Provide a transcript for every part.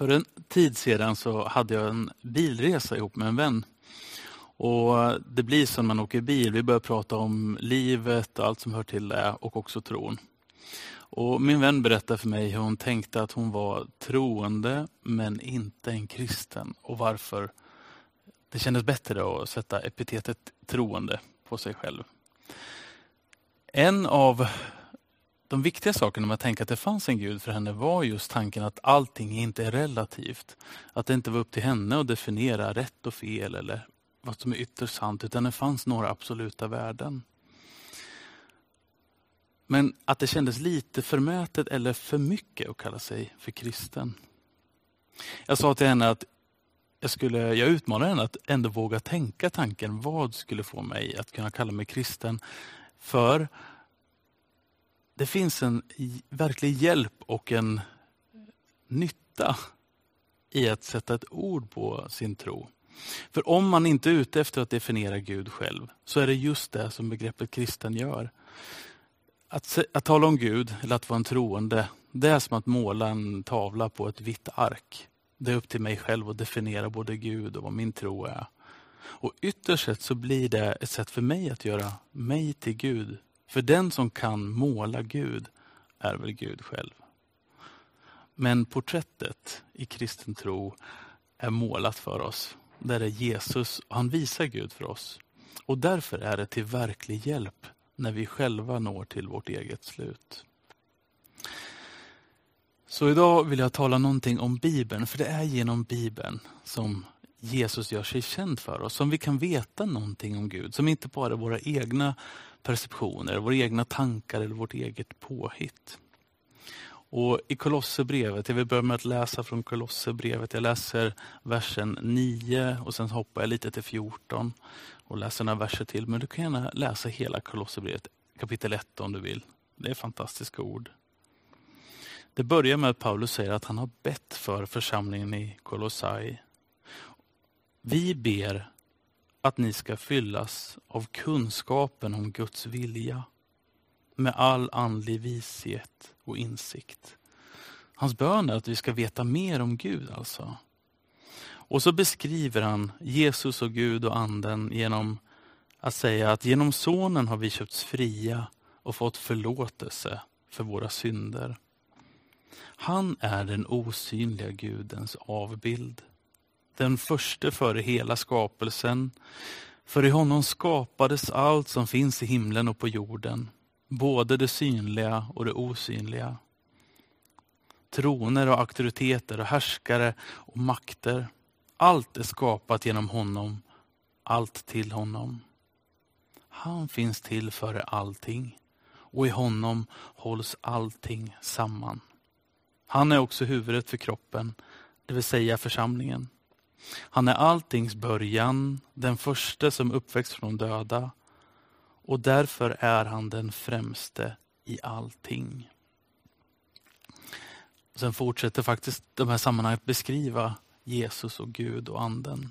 För en tid sedan så hade jag en bilresa ihop med en vän. Och Det blir som när man åker bil. Vi börjar prata om livet och allt som hör till det och också tron. Och Min vän berättade för mig hur hon tänkte att hon var troende men inte en kristen och varför det kändes bättre att sätta epitetet troende på sig själv. En av de viktiga sakerna med att tänka att det fanns en gud för henne var just tanken att allting inte är relativt. Att det inte var upp till henne att definiera rätt och fel eller vad som är ytterst sant, utan det fanns några absoluta värden. Men att det kändes lite förmätet eller för mycket att kalla sig för kristen. Jag sa till henne att jag, skulle, jag utmanade henne att ändå våga tänka tanken, vad skulle få mig att kunna kalla mig kristen? För det finns en verklig hjälp och en nytta i att sätta ett ord på sin tro. För om man inte är ute efter att definiera Gud själv, så är det just det som begreppet kristen gör. Att, att tala om Gud, eller att vara en troende, det är som att måla en tavla på ett vitt ark. Det är upp till mig själv att definiera både Gud och vad min tro är. Och ytterst sett så blir det ett sätt för mig att göra mig till Gud för den som kan måla Gud är väl Gud själv. Men porträttet i kristen tro är målat för oss. Där är Jesus och han visar Gud för oss. Och därför är det till verklig hjälp när vi själva når till vårt eget slut. Så idag vill jag tala någonting om Bibeln, för det är genom Bibeln som Jesus gör sig känd för oss, som vi kan veta någonting om Gud, som inte bara är våra egna perceptioner, våra egna tankar eller vårt eget påhitt. Och I Kolosserbrevet, jag vill börja med att läsa från Kolosserbrevet. Jag läser versen 9 och sen hoppar jag lite till 14 och läser några verser till. Men du kan gärna läsa hela Kolosserbrevet kapitel 1 om du vill. Det är fantastiska ord. Det börjar med att Paulus säger att han har bett för församlingen i Kolossai. Vi ber att ni ska fyllas av kunskapen om Guds vilja med all andlig vishet och insikt. Hans bön är att vi ska veta mer om Gud alltså. Och så beskriver han Jesus och Gud och anden genom att säga att genom sonen har vi köpts fria och fått förlåtelse för våra synder. Han är den osynliga Gudens avbild den första före hela skapelsen. För i honom skapades allt som finns i himlen och på jorden, både det synliga och det osynliga. Troner och auktoriteter och härskare och makter. Allt är skapat genom honom, allt till honom. Han finns till före allting och i honom hålls allting samman. Han är också huvudet för kroppen, det vill säga församlingen. Han är alltings början, den första som uppväxt från döda och därför är han den främste i allting. Sen fortsätter faktiskt de här sammanhangen att beskriva Jesus och Gud och anden.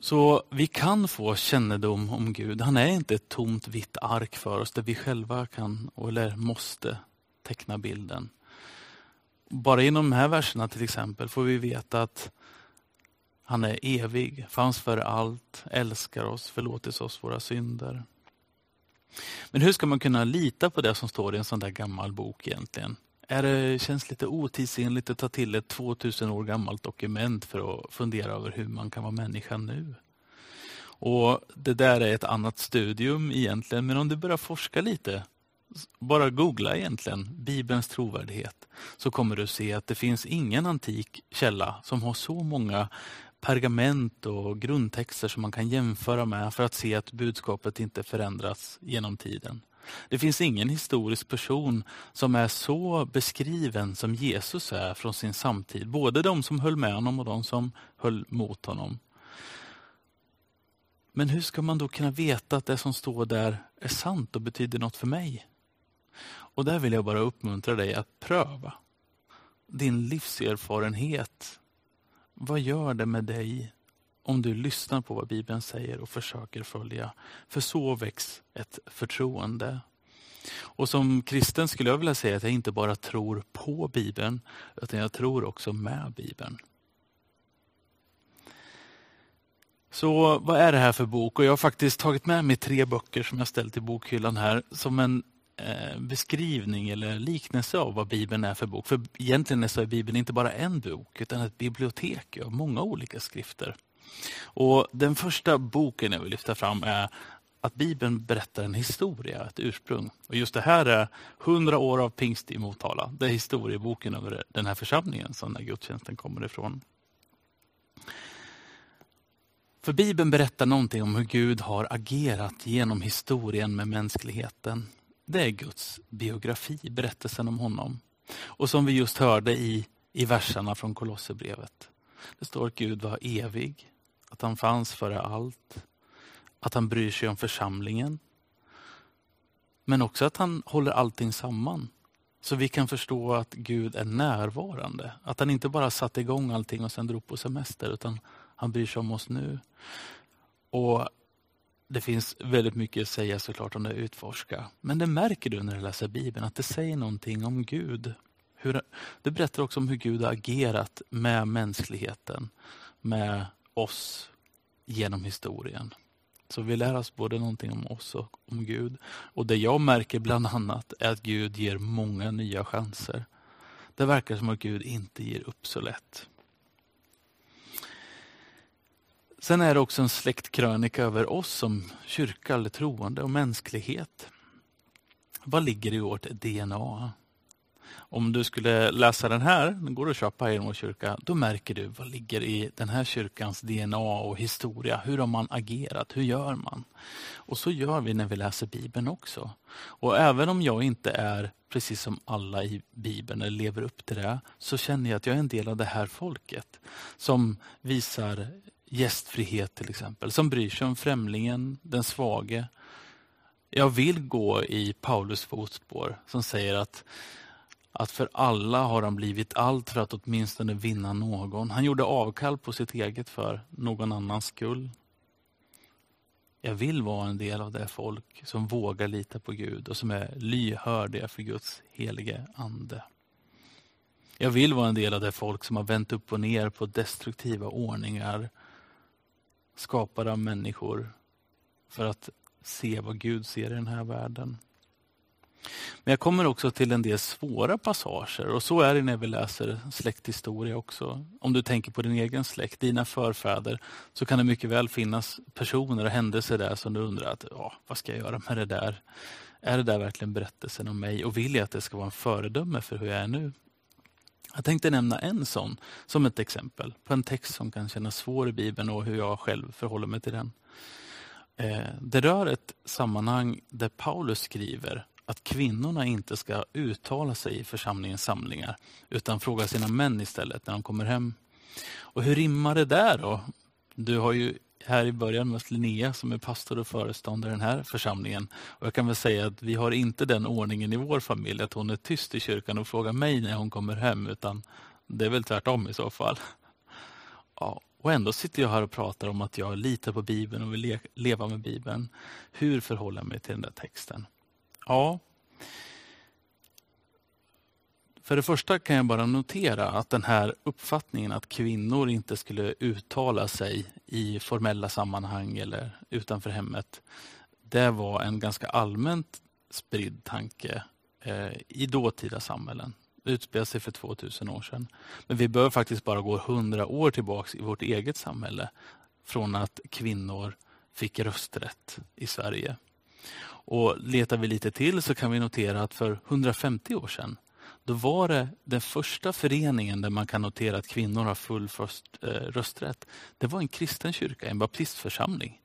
Så vi kan få kännedom om Gud. Han är inte ett tomt vitt ark för oss där vi själva kan eller måste teckna bilden. Bara genom de här verserna till exempel får vi veta att han är evig, fanns för allt, älskar oss, förlåter oss våra synder. Men hur ska man kunna lita på det som står i en sån där gammal bok egentligen? Är det känns lite otidsenligt att ta till ett 2000 år gammalt dokument för att fundera över hur man kan vara människa nu? Och Det där är ett annat studium egentligen, men om du börjar forska lite bara googla egentligen Bibelns trovärdighet så kommer du se att det finns ingen antik källa som har så många pergament och grundtexter som man kan jämföra med för att se att budskapet inte förändrats genom tiden. Det finns ingen historisk person som är så beskriven som Jesus är från sin samtid. Både de som höll med honom och de som höll mot honom. Men hur ska man då kunna veta att det som står där är sant och betyder något för mig? Och där vill jag bara uppmuntra dig att pröva din livserfarenhet. Vad gör det med dig om du lyssnar på vad Bibeln säger och försöker följa? För så väcks ett förtroende. Och som kristen skulle jag vilja säga att jag inte bara tror på Bibeln, utan jag tror också med Bibeln. Så vad är det här för bok? Och Jag har faktiskt tagit med mig tre böcker som jag ställt i bokhyllan här som en Eh, beskrivning eller liknelse av vad Bibeln är för bok. För egentligen är Bibeln inte bara en bok utan ett bibliotek av många olika skrifter. Och Den första boken jag vill lyfta fram är att Bibeln berättar en historia, ett ursprung. Och Just det här är 100 år av pingst i Motala. Det är historieboken över den här församlingen som den här gudstjänsten kommer ifrån. För Bibeln berättar någonting om hur Gud har agerat genom historien med mänskligheten. Det är Guds biografi, berättelsen om honom. Och som vi just hörde i, i verserna från Kolosserbrevet. Det står att Gud var evig, att han fanns före allt, att han bryr sig om församlingen. Men också att han håller allting samman. Så vi kan förstå att Gud är närvarande. Att han inte bara satte igång allting och sen drog på semester, utan han bryr sig om oss nu. Och det finns väldigt mycket att säga såklart om det, utforska. Men det märker du när du läser Bibeln, att det säger någonting om Gud. Hur, det berättar också om hur Gud har agerat med mänskligheten, med oss genom historien. Så vi lär oss både någonting om oss och om Gud. Och det jag märker bland annat är att Gud ger många nya chanser. Det verkar som att Gud inte ger upp så lätt. Sen är det också en släktkrönika över oss som kyrka eller troende och mänsklighet. Vad ligger i vårt DNA? Om du skulle läsa den här, den går att köpa i vår kyrka, då märker du vad ligger i den här kyrkans DNA och historia. Hur har man agerat? Hur gör man? Och så gör vi när vi läser Bibeln också. Och även om jag inte är precis som alla i Bibeln eller lever upp till det, så känner jag att jag är en del av det här folket som visar gästfrihet till exempel, som bryr sig om främlingen, den svage. Jag vill gå i Paulus fotspår som säger att, att för alla har han blivit allt för att åtminstone vinna någon. Han gjorde avkall på sitt eget för någon annans skull. Jag vill vara en del av det folk som vågar lita på Gud och som är lyhördiga för Guds helige ande. Jag vill vara en del av det folk som har vänt upp och ner på destruktiva ordningar skapade av människor för att se vad Gud ser i den här världen. Men jag kommer också till en del svåra passager och så är det när vi läser släkthistoria också. Om du tänker på din egen släkt, dina förfäder, så kan det mycket väl finnas personer och händelser där som du undrar, att, ja, vad ska jag göra med det där? Är det där verkligen berättelsen om mig och vill jag att det ska vara en föredöme för hur jag är nu? Jag tänkte nämna en sån som ett exempel på en text som kan kännas svår i Bibeln och hur jag själv förhåller mig till den. Eh, det rör ett sammanhang där Paulus skriver att kvinnorna inte ska uttala sig i församlingens samlingar utan fråga sina män istället när de kommer hem. Och hur rimmar det där då? Du har ju här i början med Linnea som är pastor och föreståndare i den här församlingen. Och jag kan väl säga att vi har inte den ordningen i vår familj att hon är tyst i kyrkan och frågar mig när hon kommer hem, utan det är väl tvärtom i så fall. Ja, och ändå sitter jag här och pratar om att jag litar på Bibeln och vill leva med Bibeln. Hur förhåller jag mig till den där texten? Ja, för det första kan jag bara notera att den här uppfattningen att kvinnor inte skulle uttala sig i formella sammanhang eller utanför hemmet, det var en ganska allmänt spridd tanke eh, i dåtida samhällen. Det utspelade sig för 2000 år sedan. Men vi behöver faktiskt bara gå 100 år tillbaka i vårt eget samhälle från att kvinnor fick rösträtt i Sverige. Och Letar vi lite till så kan vi notera att för 150 år sedan då var det den första föreningen där man kan notera att kvinnor har full först, eh, rösträtt. Det var en kristen kyrka, en baptistförsamling.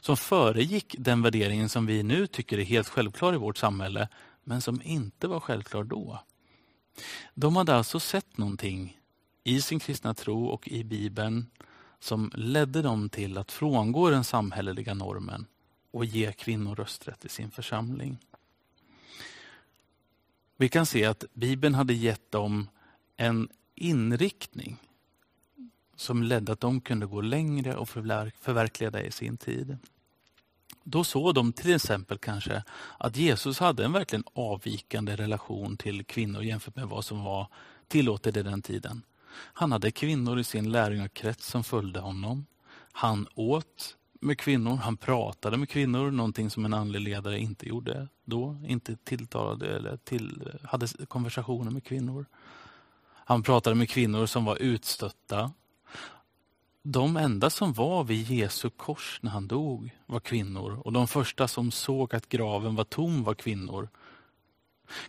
Som föregick den värderingen som vi nu tycker är helt självklar i vårt samhälle, men som inte var självklar då. De hade alltså sett någonting i sin kristna tro och i Bibeln som ledde dem till att frångå den samhälleliga normen och ge kvinnor rösträtt i sin församling. Vi kan se att Bibeln hade gett dem en inriktning som ledde att de kunde gå längre och förverkliga det i sin tid. Då såg de till exempel kanske att Jesus hade en verkligen avvikande relation till kvinnor jämfört med vad som var tillåtet i den tiden. Han hade kvinnor i sin lärjungakrets som följde honom. Han åt med kvinnor, han pratade med kvinnor, någonting som en andlig ledare inte gjorde då, inte tilltalade eller till, hade konversationer med kvinnor. Han pratade med kvinnor som var utstötta. De enda som var vid Jesu kors när han dog var kvinnor och de första som såg att graven var tom var kvinnor.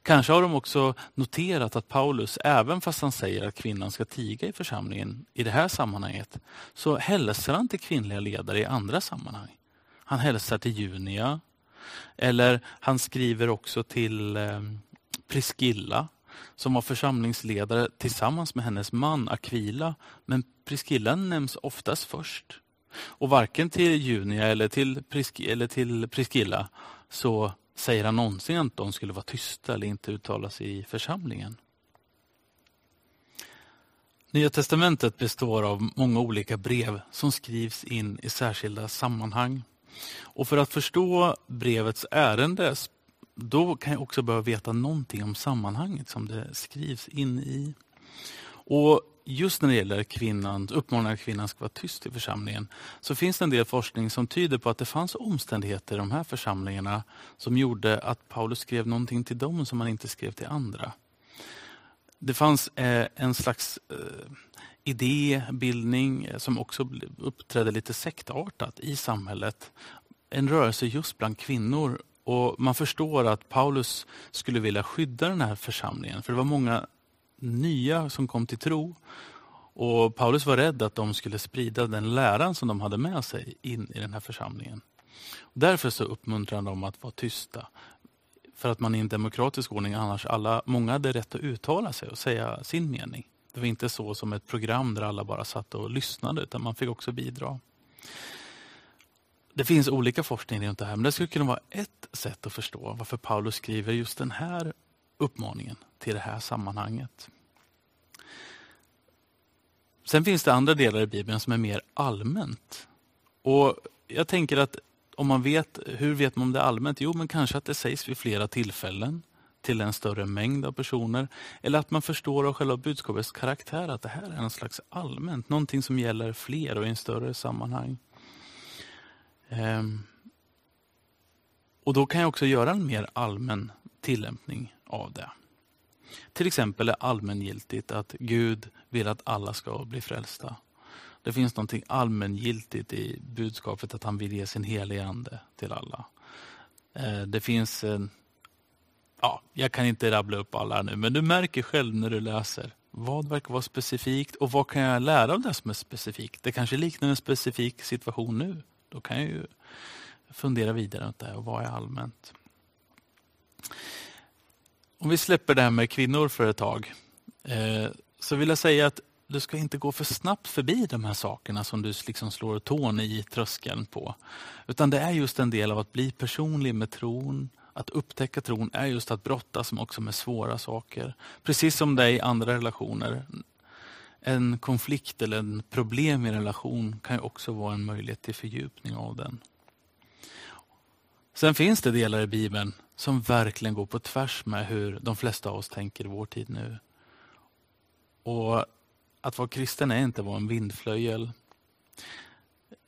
Kanske har de också noterat att Paulus, även fast han säger att kvinnan ska tiga i församlingen i det här sammanhanget, så hälsar han till kvinnliga ledare i andra sammanhang. Han hälsar till Junia, eller han skriver också till eh, Priscilla Priskilla som var församlingsledare tillsammans med hennes man Aquila. Men Priskilla nämns oftast först. Och varken till Junia eller till, Prisk eller till Priskilla så säger han någonsin att de skulle vara tysta eller inte uttala sig i församlingen. Nya testamentet består av många olika brev som skrivs in i särskilda sammanhang. Och för att förstå brevets ärende då kan jag också behöva veta någonting om sammanhanget som det skrivs in i. Och just när det gäller kvinnan, uppmaningen att kvinnan ska vara tyst i församlingen, så finns det en del forskning som tyder på att det fanns omständigheter i de här församlingarna som gjorde att Paulus skrev någonting till dem som han inte skrev till andra. Det fanns eh, en slags eh, idébildning eh, som också uppträdde lite sektartat i samhället. En rörelse just bland kvinnor och Man förstår att Paulus skulle vilja skydda den här församlingen, för det var många nya som kom till tro. Och Paulus var rädd att de skulle sprida den läran som de hade med sig in i den här församlingen. Därför så uppmuntrar dem att vara tysta. För att man i en demokratisk ordning annars alla, många hade rätt att uttala sig och säga sin mening. Det var inte så som ett program där alla bara satt och lyssnade, utan man fick också bidra. Det finns olika forskning runt det här, men det skulle kunna vara ett sätt att förstå varför Paulus skriver just den här uppmaningen till det här sammanhanget. Sen finns det andra delar i Bibeln som är mer allmänt. Och Jag tänker att om man vet, hur vet man om det är allmänt? Jo, men kanske att det sägs vid flera tillfällen till en större mängd av personer. Eller att man förstår av själva budskapets karaktär att det här är en slags allmänt, någonting som gäller fler och i en större sammanhang. Ehm, och Då kan jag också göra en mer allmän tillämpning av det. Till exempel är allmängiltigt att Gud vill att alla ska bli frälsta. Det finns något allmängiltigt i budskapet att han vill ge sin helige ande till alla. Eh, det finns en, ja, jag kan inte rabbla upp alla nu, men du märker själv när du läser. Vad verkar vara specifikt och vad kan jag lära av det som är specifikt? Det kanske liknar en specifik situation nu. Då kan jag ju fundera vidare runt det och vad är allmänt. Om vi släpper det här med kvinnor för ett tag eh, så vill jag säga att du ska inte gå för snabbt förbi de här sakerna som du liksom slår tån i tröskeln på. Utan det är just en del av att bli personlig med tron. Att upptäcka tron är just att brottas också med svåra saker. Precis som det är i andra relationer en konflikt eller en problem i en relation kan ju också vara en möjlighet till fördjupning av den. Sen finns det delar i Bibeln som verkligen går på tvärs med hur de flesta av oss tänker i vår tid nu. Och Att vara kristen är inte att vara en vindflöjel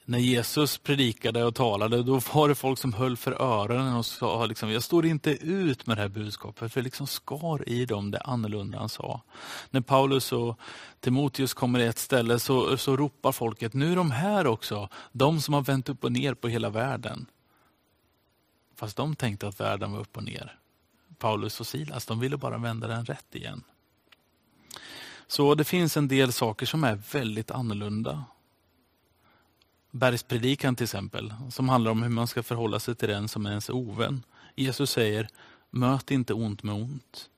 när Jesus predikade och talade, då var det folk som höll för öronen och sa liksom, jag står inte ut med det här budskapet, för det liksom skar i dem det annorlunda han sa. När Paulus och Timoteus kommer till ett ställe så, så ropar folket, nu är de här också, de som har vänt upp och ner på hela världen. Fast de tänkte att världen var upp och ner. Paulus och Silas, de ville bara vända den rätt igen. Så det finns en del saker som är väldigt annorlunda Bergspredikan till exempel, som handlar om hur man ska förhålla sig till den som är ens ovän. Jesus säger, möt inte ont med ont.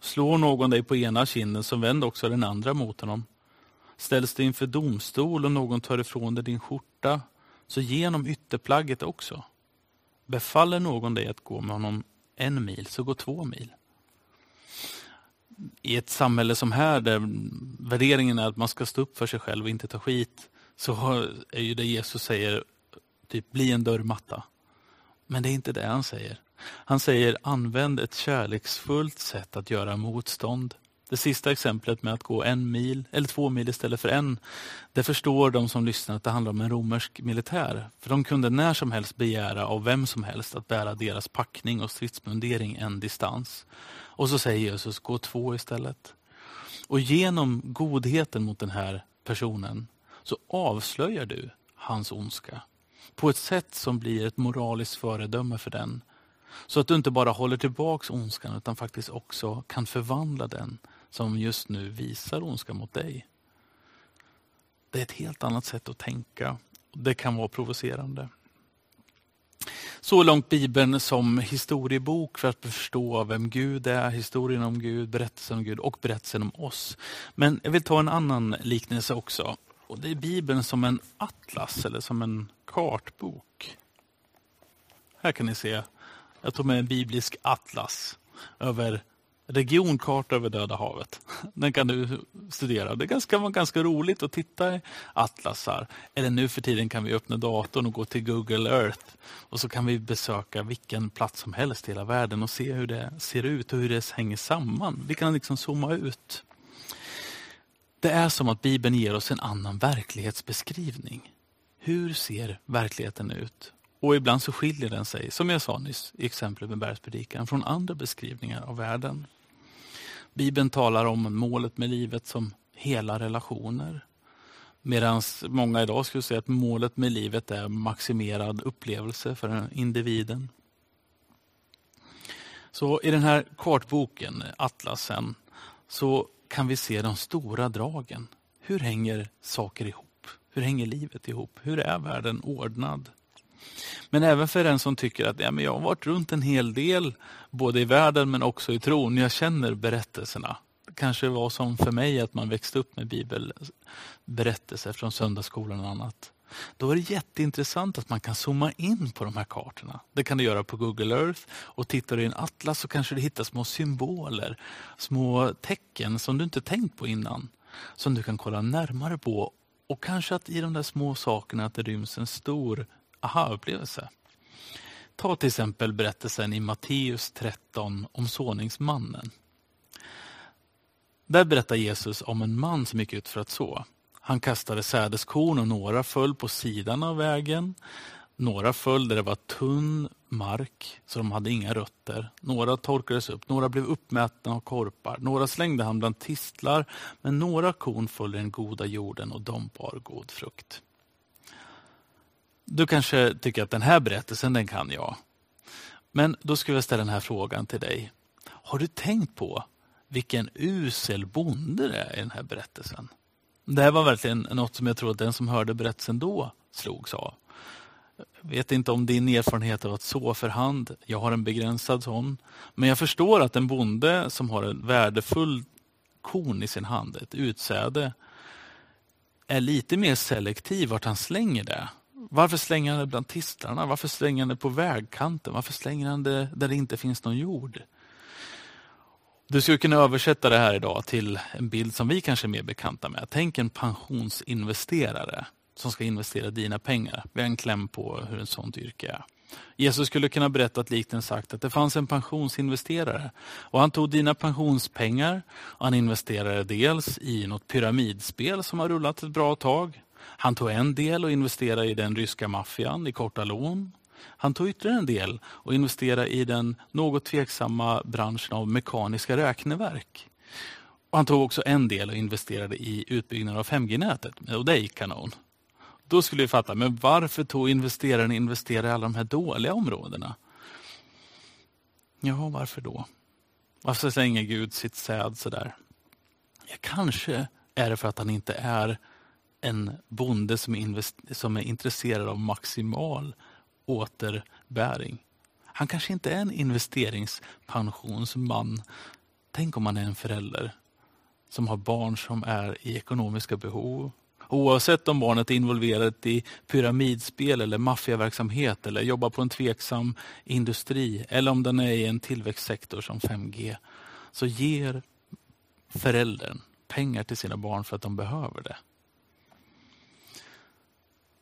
Slår någon dig på ena kinden, så vänd också den andra mot honom. Ställs du inför domstol och någon tar ifrån dig din skjorta, så ge honom ytterplagget också. Befaller någon dig att gå med honom en mil, så gå två mil. I ett samhälle som här, där värderingen är att man ska stå upp för sig själv och inte ta skit, så är ju det Jesus säger, typ bli en dörrmatta. Men det är inte det han säger. Han säger använd ett kärleksfullt sätt att göra motstånd. Det sista exemplet med att gå en mil eller två mil istället för en, det förstår de som lyssnar att det handlar om en romersk militär. För de kunde när som helst begära av vem som helst att bära deras packning och stridsmundering en distans. Och så säger Jesus, gå två istället. Och genom godheten mot den här personen så avslöjar du hans ondska på ett sätt som blir ett moraliskt föredöme för den. Så att du inte bara håller tillbaks ondskan utan faktiskt också kan förvandla den som just nu visar ondska mot dig. Det är ett helt annat sätt att tänka. Det kan vara provocerande. Så långt Bibeln som historiebok för att förstå vem Gud är, historien om Gud, berättelsen om Gud och berättelsen om oss. Men jag vill ta en annan liknelse också. Och Det är Bibeln som en atlas eller som en kartbok. Här kan ni se, jag tog med en biblisk atlas över regionkarta över Döda havet. Den kan du studera. Det kan vara ganska roligt att titta i atlasar. Eller nu för tiden kan vi öppna datorn och gå till Google Earth och så kan vi besöka vilken plats som helst i hela världen och se hur det ser ut och hur det hänger samman. Vi kan liksom zooma ut. Det är som att Bibeln ger oss en annan verklighetsbeskrivning. Hur ser verkligheten ut? Och ibland så skiljer den sig, som jag sa nyss i exemplet med bergspredikan, från andra beskrivningar av världen. Bibeln talar om målet med livet som hela relationer. Medan många idag skulle säga att målet med livet är maximerad upplevelse för individen. Så i den här kartboken, Atlasen, så kan vi se de stora dragen. Hur hänger saker ihop? Hur hänger livet ihop? Hur är världen ordnad? Men även för den som tycker att ja, men jag har varit runt en hel del, både i världen men också i tron. Jag känner berättelserna. Det kanske var som för mig att man växte upp med bibelberättelser från söndagsskolan och annat. Då är det jätteintressant att man kan zooma in på de här kartorna. Det kan du göra på Google Earth och tittar du i en atlas så kanske du hittar små symboler, små tecken som du inte tänkt på innan. Som du kan kolla närmare på och kanske att i de där små sakerna att det ryms en stor aha-upplevelse. Ta till exempel berättelsen i Matteus 13 om såningsmannen. Där berättar Jesus om en man som gick ut för att så. Han kastade sädeskorn och några föll på sidan av vägen. Några föll där det var tunn mark, så de hade inga rötter. Några torkades upp, några blev uppmätna av korpar. Några slängde han bland tistlar, men några korn föll i den goda jorden och de bar god frukt. Du kanske tycker att den här berättelsen, den kan jag. Men då skulle jag ställa den här frågan till dig. Har du tänkt på vilken usel bonde det är i den här berättelsen? Det här var verkligen något som jag tror att den som hörde berättelsen då slogs av. Jag vet inte om din erfarenhet av att så för hand, jag har en begränsad sån. Men jag förstår att en bonde som har en värdefull korn i sin hand, ett utsäde, är lite mer selektiv vart han slänger det. Varför slänger han det bland tistlarna? Varför slänger han det på vägkanten? Varför slänger han det där det inte finns någon jord? Du skulle kunna översätta det här idag till en bild som vi kanske är mer bekanta med. Tänk en pensionsinvesterare som ska investera dina pengar. Vi har en kläm på hur ett sånt yrke är. Jesus skulle kunna berätta liknande sagt att det fanns en pensionsinvesterare och han tog dina pensionspengar och han investerade dels i något pyramidspel som har rullat ett bra tag. Han tog en del och investerade i den ryska maffian i korta lån. Han tog ytterligare en del och investerade i den något tveksamma branschen av mekaniska räkneverk. Och han tog också en del och investerade i utbyggnaden av 5G-nätet. Och det gick kanon. Då skulle vi fatta, men varför tog investeraren investera i alla de här dåliga områdena? Ja, varför då? Varför slänger Gud sitt säd sådär? Ja, kanske är det för att han inte är en bonde som är, som är intresserad av maximal återbäring. Han kanske inte är en investeringspensionsman. Tänk om man är en förälder som har barn som är i ekonomiska behov. Oavsett om barnet är involverat i pyramidspel eller maffiaverksamhet eller jobbar på en tveksam industri eller om den är i en tillväxtsektor som 5G så ger föräldern pengar till sina barn för att de behöver det.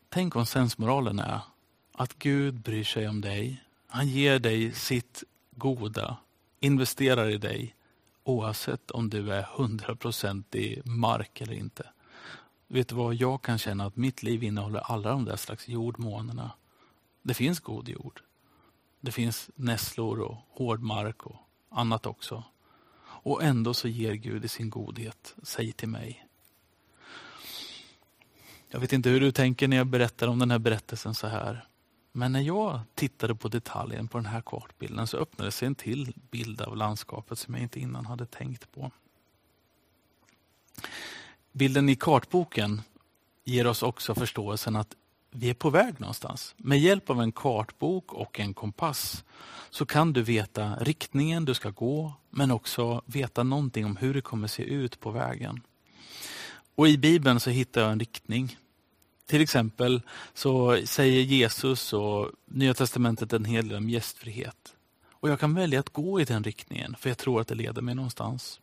Tänk om sensmoralen är att Gud bryr sig om dig Han ger dig sitt goda, investerar i dig oavsett om du är 100% i mark eller inte. Vet du vad, jag kan känna att mitt liv innehåller alla de där slags jordmånerna. Det finns god jord. Det finns nässlor och hård mark och annat också. Och ändå så ger Gud i sin godhet sig till mig. Jag vet inte hur du tänker när jag berättar om den här berättelsen så här. Men när jag tittade på detaljen på den här kartbilden så öppnade sig en till bild av landskapet som jag inte innan hade tänkt på. Bilden i kartboken ger oss också förståelsen att vi är på väg någonstans. Med hjälp av en kartbok och en kompass så kan du veta riktningen du ska gå men också veta någonting om hur det kommer se ut på vägen. Och I Bibeln så hittar jag en riktning. Till exempel så säger Jesus och Nya Testamentet en hel del om gästfrihet. Och jag kan välja att gå i den riktningen för jag tror att det leder mig någonstans.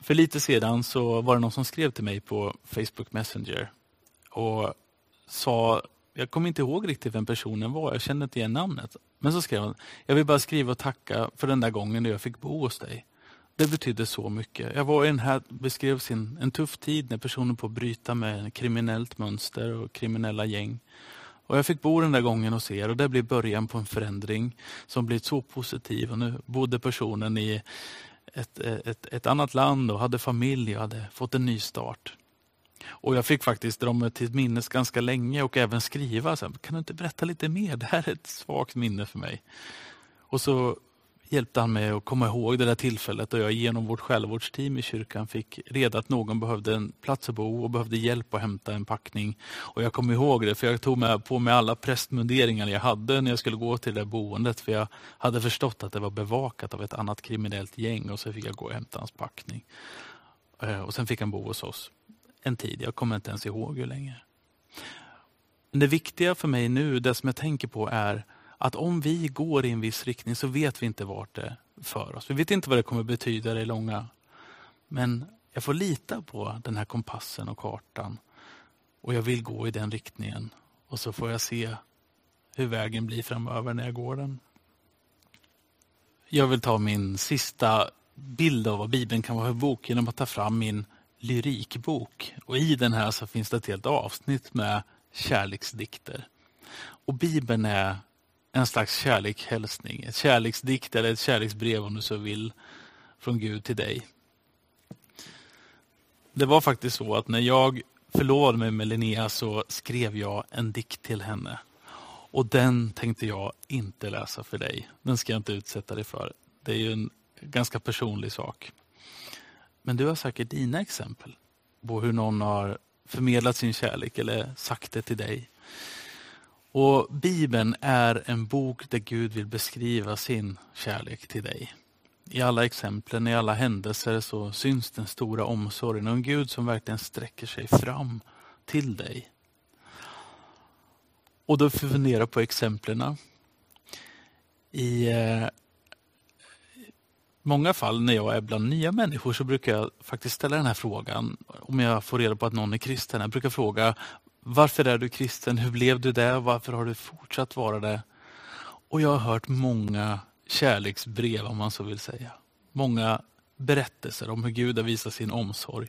För lite sedan så var det någon som skrev till mig på Facebook Messenger och sa, jag kommer inte ihåg riktigt vem personen var, jag kände inte igen namnet. Men så skrev han, jag vill bara skriva och tacka för den där gången då jag fick bo hos dig. Det betydde så mycket. Jag var i den här, beskrev sin, en tuff tid när personen på att bryta med kriminellt mönster och kriminella gäng. Och Jag fick bo den där gången hos er och det blev början på en förändring som blivit så positiv. Och nu bodde personen i ett, ett, ett annat land och hade familj och hade fått en ny start. Och Jag fick faktiskt dra mig till minnes ganska länge och även skriva. Så här, kan du inte berätta lite mer? Det här är ett svagt minne för mig. Och så hjälpte han mig att komma ihåg det där tillfället då jag genom vårt själavårdsteam i kyrkan fick reda att någon behövde en plats att bo och behövde hjälp att hämta en packning. Och Jag kom ihåg det för jag tog med, på mig alla prästmunderingar jag hade när jag skulle gå till det där boendet för jag hade förstått att det var bevakat av ett annat kriminellt gäng och så fick jag gå och hämta hans packning. Eh, och Sen fick han bo hos oss en tid, jag kommer inte ens ihåg hur länge. Men det viktiga för mig nu, det som jag tänker på är att om vi går i en viss riktning så vet vi inte vart det för oss. Vi vet inte vad det kommer betyda i det långa. Men jag får lita på den här kompassen och kartan. Och jag vill gå i den riktningen. Och så får jag se hur vägen blir framöver när jag går den. Jag vill ta min sista bild av vad Bibeln kan vara för bok genom att ta fram min lyrikbok. Och I den här så finns det ett helt avsnitt med kärleksdikter. Och Bibeln är en slags kärlekshälsning, ett kärleksdikt eller ett kärleksbrev om du så vill från Gud till dig. Det var faktiskt så att när jag förlovade mig med Linnea så skrev jag en dikt till henne. Och den tänkte jag inte läsa för dig. Den ska jag inte utsätta dig för. Det är ju en ganska personlig sak. Men du har säkert dina exempel på hur någon har förmedlat sin kärlek eller sagt det till dig. Och Bibeln är en bok där Gud vill beskriva sin kärlek till dig. I alla exemplen, i alla händelser så syns den stora omsorgen och en Gud som verkligen sträcker sig fram till dig. Och då får vi fundera på exemplen. I eh, många fall när jag är bland nya människor så brukar jag faktiskt ställa den här frågan. Om jag får reda på att någon är kristen. Jag brukar fråga varför är du kristen? Hur blev du det? Varför har du fortsatt vara det? Och jag har hört många kärleksbrev om man så vill säga. Många berättelser om hur Gud har visat sin omsorg.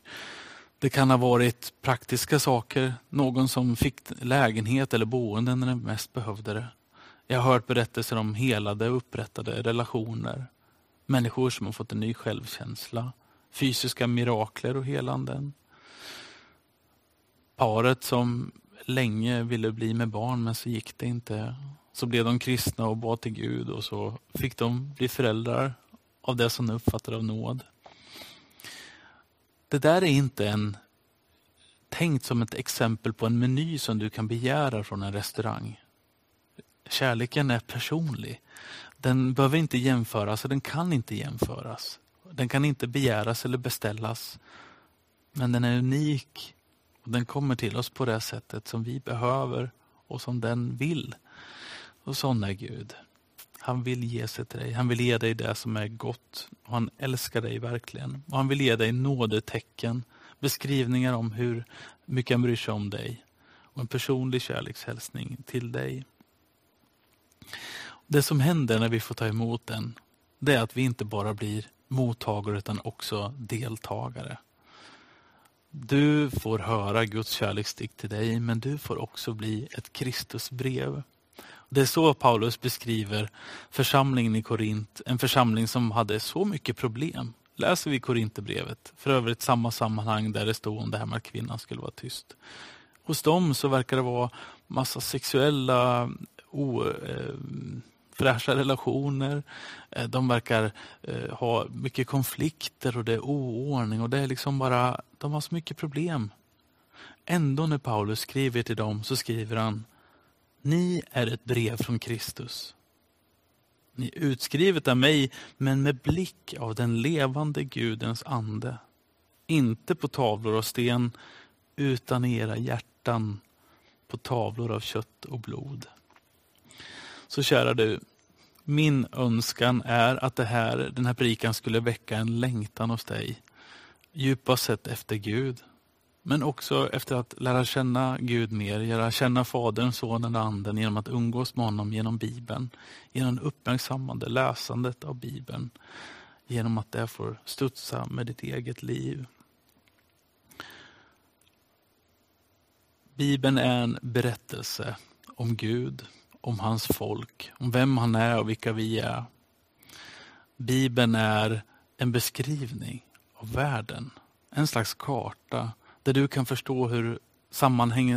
Det kan ha varit praktiska saker, någon som fick lägenhet eller boende när den mest behövde det. Jag har hört berättelser om helade och upprättade relationer. Människor som har fått en ny självkänsla. Fysiska mirakler och helanden paret som länge ville bli med barn men så gick det inte. Så blev de kristna och bad till Gud och så fick de bli föräldrar av det som de uppfattade av nåd. Det där är inte en tänkt som ett exempel på en meny som du kan begära från en restaurang. Kärleken är personlig. Den behöver inte jämföras och den kan inte jämföras. Den kan inte begäras eller beställas. Men den är unik och den kommer till oss på det sättet som vi behöver och som den vill. Och sån är Gud. Han vill ge sig till dig. Han vill ge dig det som är gott. Och han älskar dig verkligen. Och han vill ge dig nådetecken, beskrivningar om hur mycket han bryr sig om dig och en personlig kärlekshälsning till dig. Det som händer när vi får ta emot den, det är att vi inte bara blir mottagare utan också deltagare. Du får höra Guds kärleksdikt till dig, men du får också bli ett Kristusbrev. Det är så Paulus beskriver församlingen i Korint, en församling som hade så mycket problem. Läser vi Korinthierbrevet, för övrigt samma sammanhang där det stod om det här med att kvinnan skulle vara tyst. Hos dem så verkar det vara massa sexuella o, eh, fräscha relationer. Eh, de verkar eh, ha mycket konflikter och det är oordning och det är liksom bara, de har så mycket problem. Ändå när Paulus skriver till dem så skriver han Ni är ett brev från Kristus. Ni är utskrivet av mig, men med blick av den levande Gudens ande. Inte på tavlor av sten, utan i era hjärtan på tavlor av kött och blod. Så kära du, min önskan är att det här, den här predikan skulle väcka en längtan hos dig. Djupast sett efter Gud. Men också efter att lära känna Gud mer, lära känna Fadern, Sonen och Anden genom att umgås med honom genom Bibeln. Genom uppmärksammande läsandet av Bibeln. Genom att det får studsa med ditt eget liv. Bibeln är en berättelse om Gud, om hans folk, om vem han är och vilka vi är. Bibeln är en beskrivning av världen, en slags karta där du kan förstå hur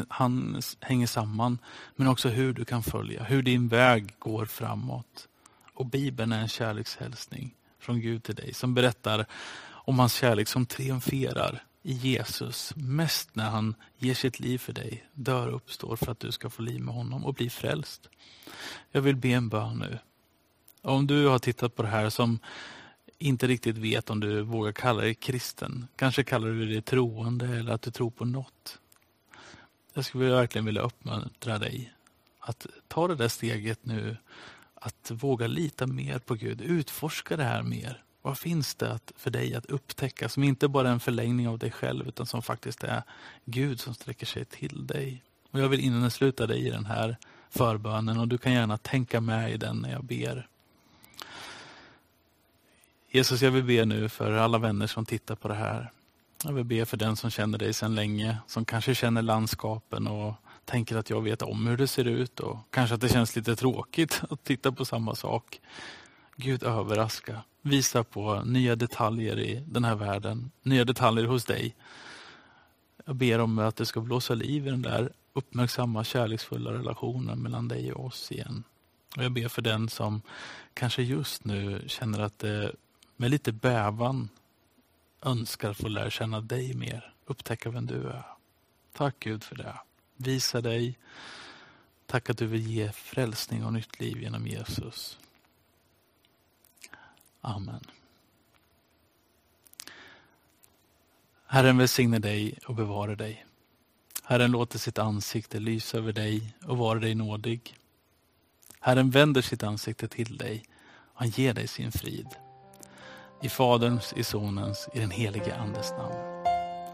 han hänger samman, men också hur du kan följa, hur din väg går framåt. Och Bibeln är en kärlekshälsning från Gud till dig som berättar om hans kärlek som triumferar Jesus, mest när han ger sitt liv för dig, dör och uppstår för att du ska få liv med honom och bli frälst. Jag vill be en bön nu. Om du har tittat på det här som inte riktigt vet om du vågar kalla dig kristen, kanske kallar du dig troende eller att du tror på något. Jag skulle verkligen vilja uppmuntra dig att ta det där steget nu, att våga lita mer på Gud, utforska det här mer. Vad finns det för dig att upptäcka som inte bara är en förlängning av dig själv utan som faktiskt är Gud som sträcker sig till dig? Och Jag vill innesluta dig i den här förbönen och du kan gärna tänka med i den när jag ber. Jesus, jag vill be nu för alla vänner som tittar på det här. Jag vill be för den som känner dig sedan länge, som kanske känner landskapen och tänker att jag vet om hur det ser ut och kanske att det känns lite tråkigt att titta på samma sak. Gud överraska. Visa på nya detaljer i den här världen, nya detaljer hos dig. Jag ber om att det ska blåsa liv i den där uppmärksamma kärleksfulla relationen mellan dig och oss igen. Och Jag ber för den som kanske just nu känner att det med lite bävan önskar få lära känna dig mer, upptäcka vem du är. Tack Gud för det. Visa dig. Tack att du vill ge frälsning och nytt liv genom Jesus. Amen. Herren välsigne dig och bevara dig. Herren låter sitt ansikte lysa över dig och vara dig nådig. Herren vänder sitt ansikte till dig och han ger dig sin frid. I Faderns, i Sonens, i den helige Andes namn.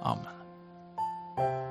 Amen.